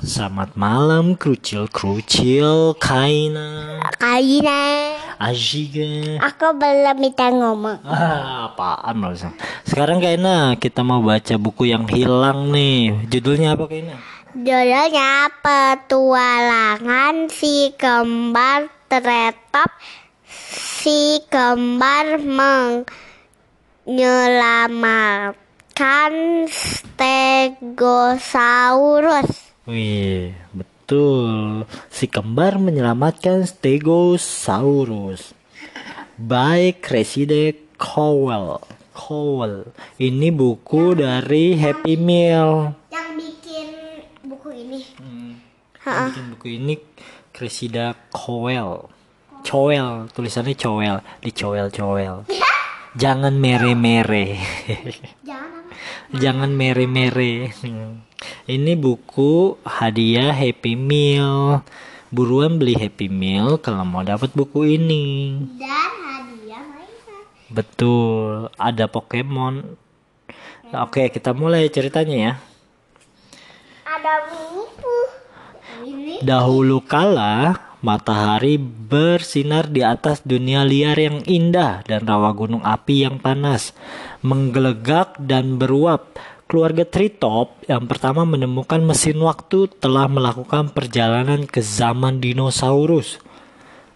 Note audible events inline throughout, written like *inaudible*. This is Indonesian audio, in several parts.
Selamat malam, krucil-krucil, Kaina, Kaina, Ajiga. aku belum minta ngomong. Ah, apaan loh? Sekarang Kaina, kita mau baca buku yang hilang nih. Judulnya apa Kaina? Judulnya Petualangan si kembar teretop si kembar menyelamatkan Stegosaurus. Wih, betul. Si kembar menyelamatkan Stegosaurus. By Cresside Cowell. Cowell. Ini buku dari Happy Meal. Yang bikin buku ini. Yang bikin buku ini Cressida Cowell. Cowell, tulisannya Cowell, di Cowell Cowell. Jangan mere-mere. Jangan Jangan mere-mere. *laughs* Ini buku hadiah Happy Meal. Buruan beli Happy Meal kalau mau dapat buku ini. dan hadiah mainan. Betul, ada Pokemon. Oke, kita mulai ceritanya ya. Ada buku. Ini Dahulu kala, matahari bersinar di atas dunia liar yang indah dan rawa gunung api yang panas, menggelegak dan beruap. Keluarga Tritop yang pertama menemukan mesin waktu telah melakukan perjalanan ke zaman dinosaurus.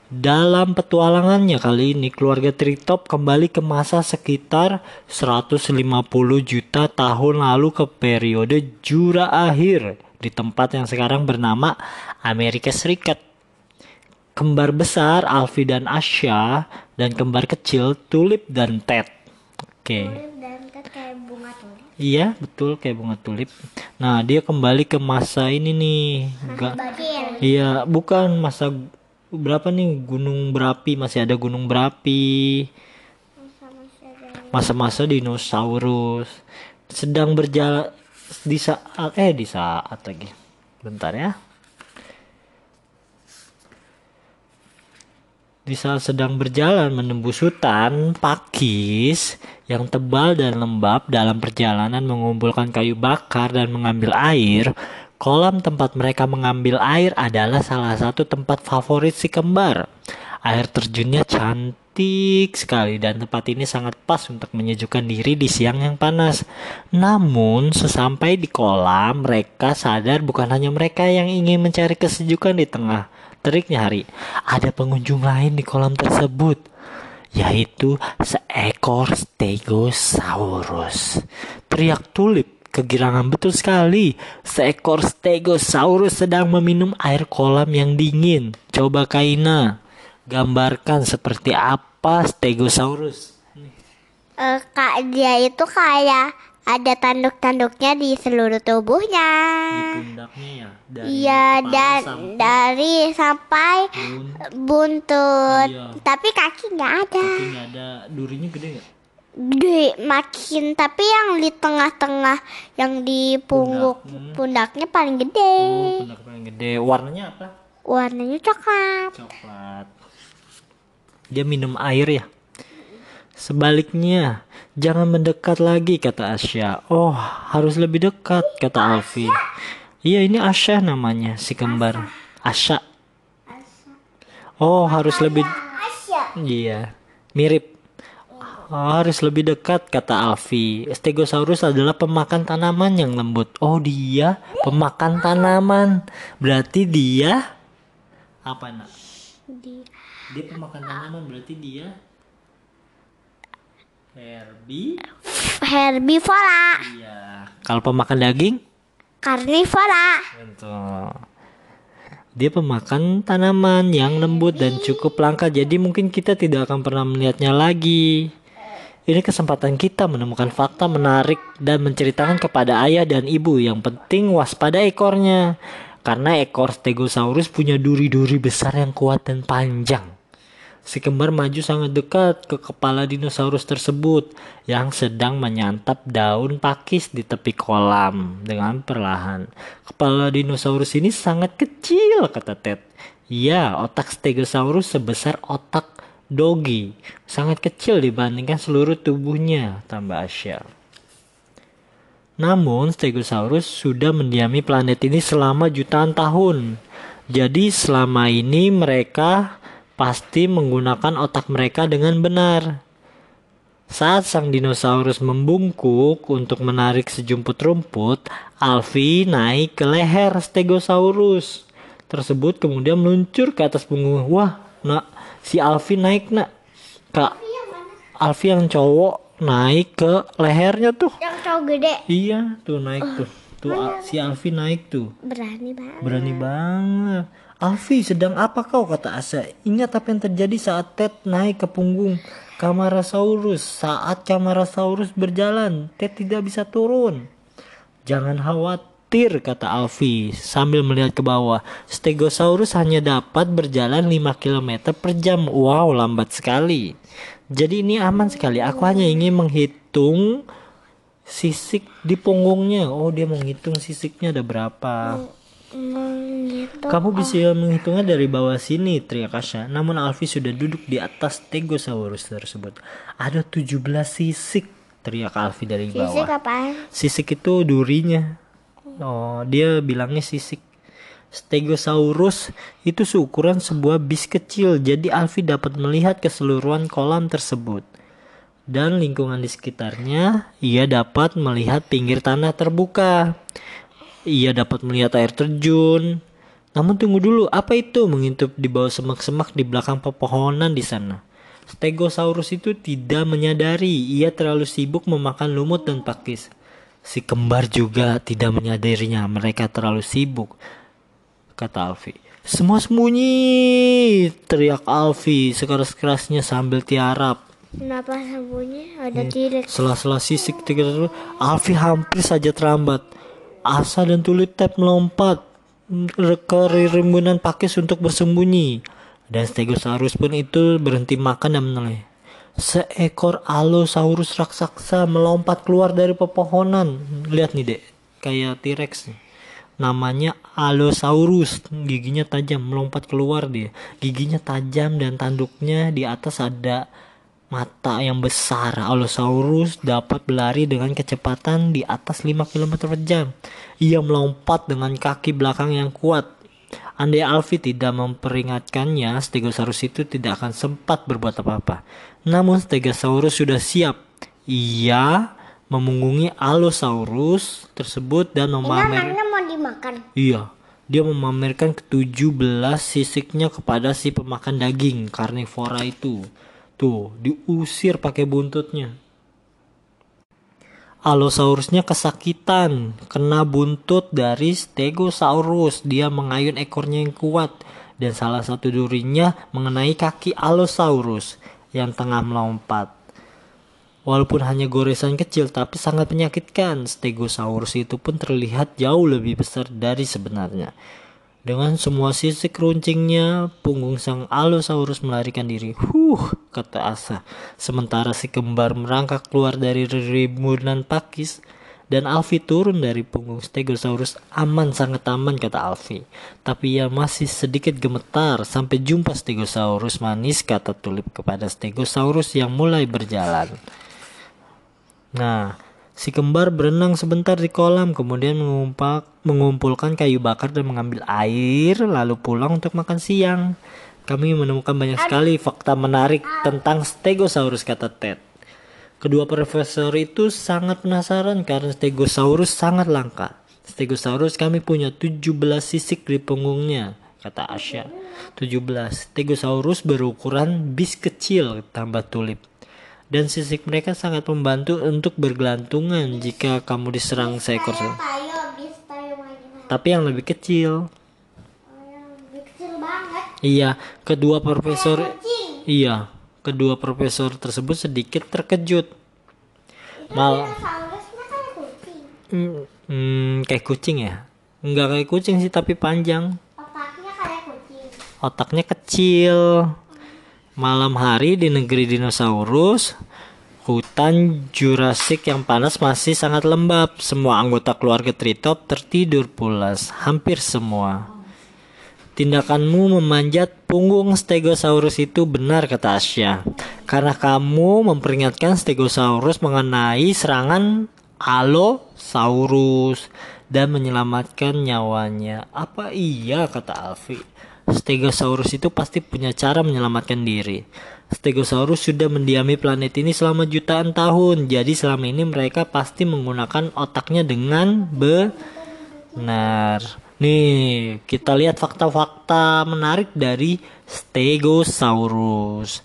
Dalam petualangannya kali ini, keluarga Tritop kembali ke masa sekitar 150 juta tahun lalu ke periode Jura akhir di tempat yang sekarang bernama Amerika Serikat. Kembar besar Alfie dan Asya dan kembar kecil Tulip dan Ted. Oke. tulip. Iya, betul kayak bunga tulip. Nah, dia kembali ke masa ini nih. Ga- Bakir. Iya, bukan masa berapa nih gunung berapi masih ada gunung berapi. Masa-masa dinosaurus sedang berjalan di saat eh di saat lagi. Bentar ya. Di saat sedang berjalan menembus hutan pakis yang tebal dan lembab dalam perjalanan mengumpulkan kayu bakar dan mengambil air, kolam tempat mereka mengambil air adalah salah satu tempat favorit si kembar. Air terjunnya cantik sekali dan tempat ini sangat pas untuk menyejukkan diri di siang yang panas. Namun, sesampai di kolam, mereka sadar bukan hanya mereka yang ingin mencari kesejukan di tengah teriknya hari. Ada pengunjung lain di kolam tersebut, yaitu seekor Stegosaurus. Teriak tulip kegirangan betul sekali. Seekor Stegosaurus sedang meminum air kolam yang dingin. Coba Kaina, gambarkan seperti apa Stegosaurus. Eh, kak dia itu kayak ada tanduk-tanduknya di seluruh tubuhnya. Di pundaknya ya. Dari Iya dan sampai dari sampai bun- buntut. Iya. Tapi kaki nggak ada. Kaki nggak ada durinya gede nggak? Gede makin tapi yang di tengah-tengah yang di pungguk Pundak. Hmm. pundaknya paling gede. Oh, pundak paling gede. Warnanya apa? Warnanya coklat. Coklat. Dia minum air ya. Sebaliknya, jangan mendekat lagi kata Asya. Oh, harus lebih dekat kata Alfi. Iya, ini Asya namanya si kembar. Asya. Oh, harus lebih. Iya, mirip. Oh, harus lebih dekat kata Alfi. Stegosaurus adalah pemakan tanaman yang lembut. Oh, dia pemakan tanaman. Berarti dia apa nak? Di Dia pemakan tanaman berarti dia herbi. herbivora, Iya. Kalau pemakan daging? karnivora. Betul. Dia pemakan tanaman yang lembut dan cukup langka, jadi mungkin kita tidak akan pernah melihatnya lagi. Ini kesempatan kita menemukan fakta menarik dan menceritakan kepada ayah dan ibu. Yang penting waspada ekornya, karena ekor Stegosaurus punya duri-duri besar yang kuat dan panjang. Si kembar maju sangat dekat ke kepala dinosaurus tersebut yang sedang menyantap daun pakis di tepi kolam dengan perlahan. Kepala dinosaurus ini sangat kecil, kata Ted. Ya, otak Stegosaurus sebesar otak Dogi. Sangat kecil dibandingkan seluruh tubuhnya, tambah Asya. Namun, Stegosaurus sudah mendiami planet ini selama jutaan tahun. Jadi, selama ini mereka pasti menggunakan otak mereka dengan benar. Saat sang dinosaurus membungkuk untuk menarik sejumput rumput, Alfie naik ke leher Stegosaurus tersebut kemudian meluncur ke atas punggung. Wah, nak si Alfie naik nak. Kak Alfie yang cowok naik ke lehernya tuh. Yang cowok gede. Iya, tuh naik tuh. Tuh Al- si Alfie naik tuh. Berani banget. Berani banget. Alfie, sedang apa kau kata Asa? Ingat apa yang terjadi saat Ted naik ke punggung Camarasaurus. Saat Camarasaurus berjalan, Ted tidak bisa turun. Jangan khawatir, kata Alfie sambil melihat ke bawah. Stegosaurus hanya dapat berjalan 5 km per jam. Wow, lambat sekali. Jadi ini aman sekali. Aku hanya ingin menghitung sisik di punggungnya. Oh, dia menghitung sisiknya ada berapa. Gitu. Kamu bisa menghitungnya dari bawah sini, teriak Asya. Namun Alfie sudah duduk di atas Stegosaurus tersebut. Ada 17 sisik, teriak Alfie dari Sisik bawah. apaan? Sisik itu durinya. Oh, dia bilangnya sisik. Stegosaurus itu seukuran sebuah bis kecil, jadi Alfie dapat melihat keseluruhan kolam tersebut. Dan lingkungan di sekitarnya, ia dapat melihat pinggir tanah terbuka. Ia dapat melihat air terjun. Namun tunggu dulu, apa itu mengintip di bawah semak-semak di belakang pepohonan di sana? Stegosaurus itu tidak menyadari ia terlalu sibuk memakan lumut dan pakis. Si kembar juga tidak menyadarinya mereka terlalu sibuk, kata Alfie. Semua sembunyi, teriak Alfie sekeras-kerasnya sambil tiarap. Kenapa sembunyi? Ada T-Rex. Sela-sela sisik tiga Alfie hampir saja terlambat. Asa dan Tulip Tap melompat ke rimbunan pakis untuk bersembunyi. Dan Stegosaurus pun itu berhenti makan dan menoleh. Seekor Allosaurus raksasa melompat keluar dari pepohonan. Lihat nih dek, kayak T-Rex nih. Namanya Allosaurus, giginya tajam, melompat keluar dia. Giginya tajam dan tanduknya di atas ada mata yang besar. Allosaurus dapat berlari dengan kecepatan di atas 5 km per jam. Ia melompat dengan kaki belakang yang kuat. Andai Alfie tidak memperingatkannya, Stegosaurus itu tidak akan sempat berbuat apa-apa. Namun Stegosaurus sudah siap. Ia memunggungi Allosaurus tersebut dan memamer Namanya mau dimakan. Iya, dia memamerkan ke-17 sisiknya kepada si pemakan daging karnivora itu. Tuh, diusir pakai buntutnya. Allosaurusnya kesakitan, kena buntut dari Stegosaurus. Dia mengayun ekornya yang kuat dan salah satu durinya mengenai kaki Allosaurus yang tengah melompat. Walaupun hanya goresan kecil tapi sangat menyakitkan, Stegosaurus itu pun terlihat jauh lebih besar dari sebenarnya. Dengan semua sisik runcingnya, punggung sang Allosaurus melarikan diri. Huh, kata Asa. Sementara si kembar merangkak keluar dari rimbunan pakis dan Alfie turun dari punggung Stegosaurus aman sangat aman kata Alfie. Tapi ia masih sedikit gemetar sampai jumpa Stegosaurus manis kata Tulip kepada Stegosaurus yang mulai berjalan. Nah, si kembar berenang sebentar di kolam, kemudian mengumpak, mengumpulkan kayu bakar dan mengambil air, lalu pulang untuk makan siang. Kami menemukan banyak sekali fakta menarik tentang Stegosaurus, kata Ted. Kedua profesor itu sangat penasaran karena Stegosaurus sangat langka. Stegosaurus kami punya 17 sisik di punggungnya, kata Asya. 17. Stegosaurus berukuran bis kecil, tambah tulip dan sisik mereka sangat membantu untuk bergelantungan jika kamu diserang seekor tayo main tapi yang lebih kecil. Lebih kecil banget. iya kedua profesor iya kedua profesor tersebut sedikit terkejut. Mal Dinosaurusnya kayak kucing. Hmm, hmm, kayak kucing ya? Nggak kayak kucing sih tapi panjang. Otaknya kayak kucing. otaknya kecil malam hari di negeri dinosaurus hutan Jurassic yang panas masih sangat lembab semua anggota keluarga Tritop tertidur pulas hampir semua Tindakanmu memanjat punggung Stegosaurus itu benar kata Asya. Karena kamu memperingatkan Stegosaurus mengenai serangan Allosaurus dan menyelamatkan nyawanya. Apa iya kata Alfi? Stegosaurus itu pasti punya cara menyelamatkan diri. Stegosaurus sudah mendiami planet ini selama jutaan tahun. Jadi selama ini mereka pasti menggunakan otaknya dengan benar. Nih, kita lihat fakta-fakta menarik dari Stegosaurus.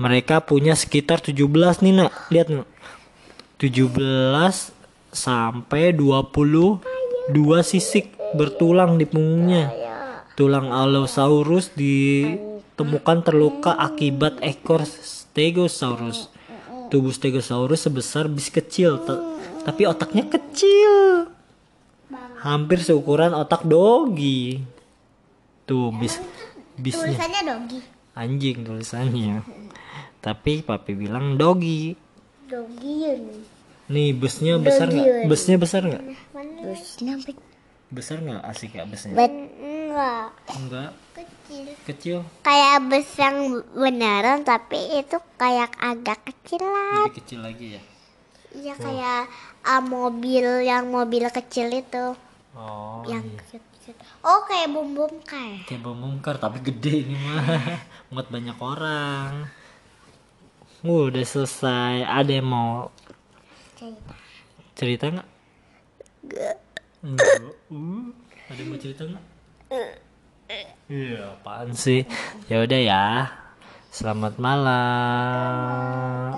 Mereka punya sekitar 17 nih, Nak. Lihat, Nak. 17 sampai 22 sisik bertulang di punggungnya. Tulang Allosaurus ditemukan terluka akibat ekor Stegosaurus. Tubuh Stegosaurus sebesar bis kecil, ta- tapi otaknya kecil. Hampir seukuran otak dogi. Tuh bis bisnya Tulisannya dogi. anjing tulisannya. Tapi papi bilang dogi. Dogiun. Nih busnya besar nggak? Busnya besar nggak? Terusnya Besar nggak asik ya busnya? bet enggak Enggak, kecil. kecil. Kayak bus yang beneran tapi itu kayak agak kecilan. Lebih kecil lagi ya. Iya kayak ah, mobil yang mobil kecil itu Oh, yang iya. kecil. Oh kayak bom bom kayak. kayak bom bongkar tapi gede ini mah. *laughs* Muat banyak orang. Uh, udah selesai. Ada yang mau cerita nggak? Enggak. Uh, ada yang mau cerita nggak? Iya, apaan sih? Ya udah ya. Selamat malam.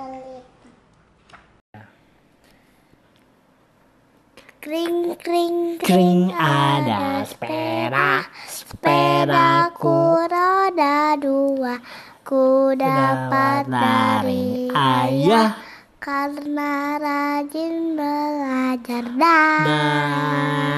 Kring kring Kring ada sepeda, Sepedaku roda dua Ku dapat dari ayah Karena rajin belajar dah Dah.